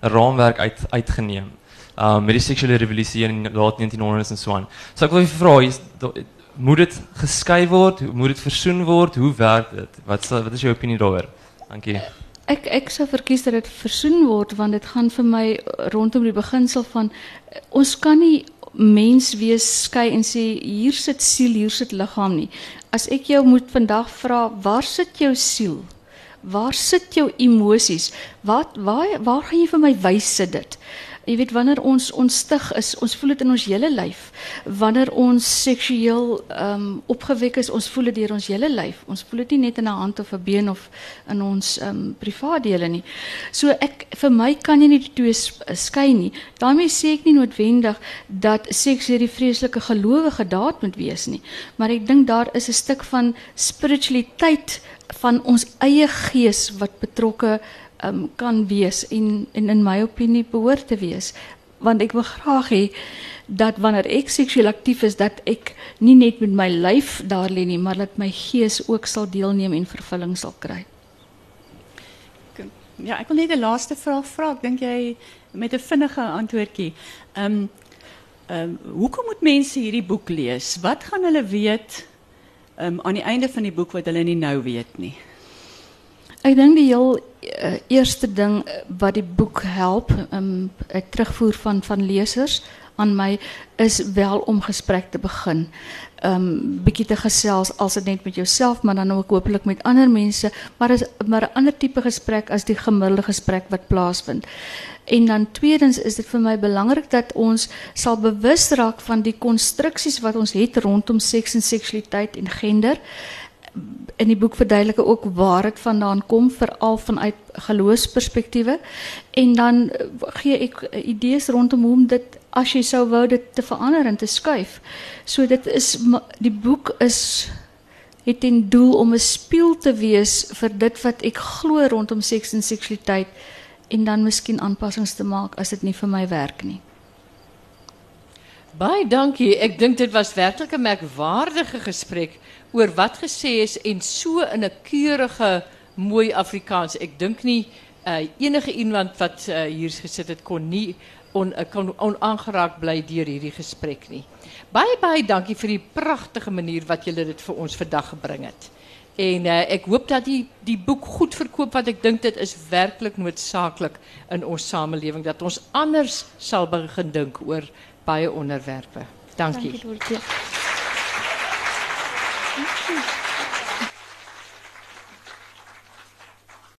raamwerk uit uitgeneem. Um met die seksuele revolusie in laat 1900s en so aan. So ek wil vra, do- moet dit geskei word? Moet dit versoen word? Hoe werk dit? Wat sal- wat is jou opinie daaroor? Dankie. Ek ek sou verkies dat dit versoen word want dit gaan vir my rondom die beginsel van eh, ons kan nie mens wees skei en sê hier sit siel, hier sit liggaam nie. As ek jou moet vandag vra, waar sit jou siel? Waar sit jou emosies? Wat waar waar gaan jy vir my wys sit dit? Jy weet wanneer ons onstig is, ons voel dit in ons hele lyf. Wanneer ons seksueel ehm um, opgewek is, ons voel dit deur ons hele lyf. Ons voel dit nie net in 'n hand of 'n been of in ons ehm um, privaatdele nie. So ek vir my kan jy nie die twee s- skei nie. daarmee sê ek nie noodwendig dat seks hierdie vreeslike gelowige daad moet wees nie, maar ek dink daar is 'n stuk van spiritualiteit van ons eie gees wat betrokke um, kan wees en, en in my opinie behoort te wees want ek wil graag hê dat wanneer ek seksueel aktief is dat ek nie net met my lyf daar lê nie maar dat my gees ook sal deelneem en vervulling sal kry. Ja, ek wil net 'n laaste vraag vra. Ek dink jy met 'n vinnige antwoordjie. Ehm um, ehm hoekom moet mense hierdie boek lees? Wat gaan hulle weet ehm aan die einde van die boek wat hulle nie nou weet nie? Ek dink die heel uh, eerste ding eh, wat die boek help, um, 'n terugvoer van van lesers aan my is wel om gesprek te begin. Um bietjie te gesels als dit net met jouself, maar dan ook hopelik met ander mense, maar is maar 'n ander tipe gesprek as die gemiddelde gesprek wat plaasvind. En dan tweedens is dit vir my belangrik dat ons sal bewus raak van die konstruksies wat ons het rondom seks en seksualiteit en gender in die boek verduidelik ek ook waar dit vandaan kom veral vanuit geloofsperspektiewe en dan eh, gee ek eh, idees rondom hoe om dit as jy sou te verander en te skuif. So dit is die boek is het ten doel om 'n spieël te wees vir dit wat ek glo rondom seks en seksualiteit en dan miskien aanpassings te maak as dit nie vir my werk nie. Baie dankie. Ek dink dit was werklik 'n merkwaardige gesprek oor wat gesê is en so in 'n keurige mooi Afrikaans. Ek dink nie uh, enige iemand wat uh, hier gesit het kon nie on, uh, kon onaangeraak bly deur hierdie gesprek nie. Baie baie dankie vir die pragtige manier wat julle dit vir ons vandag gebring het. En uh, ek hoop dat die die boek goed verkoop want ek dink dit is werklik noodsaaklik in ons samelewing dat ons anders sal begin dink oor baie onderwerpe. Dankie. Dankie 一気！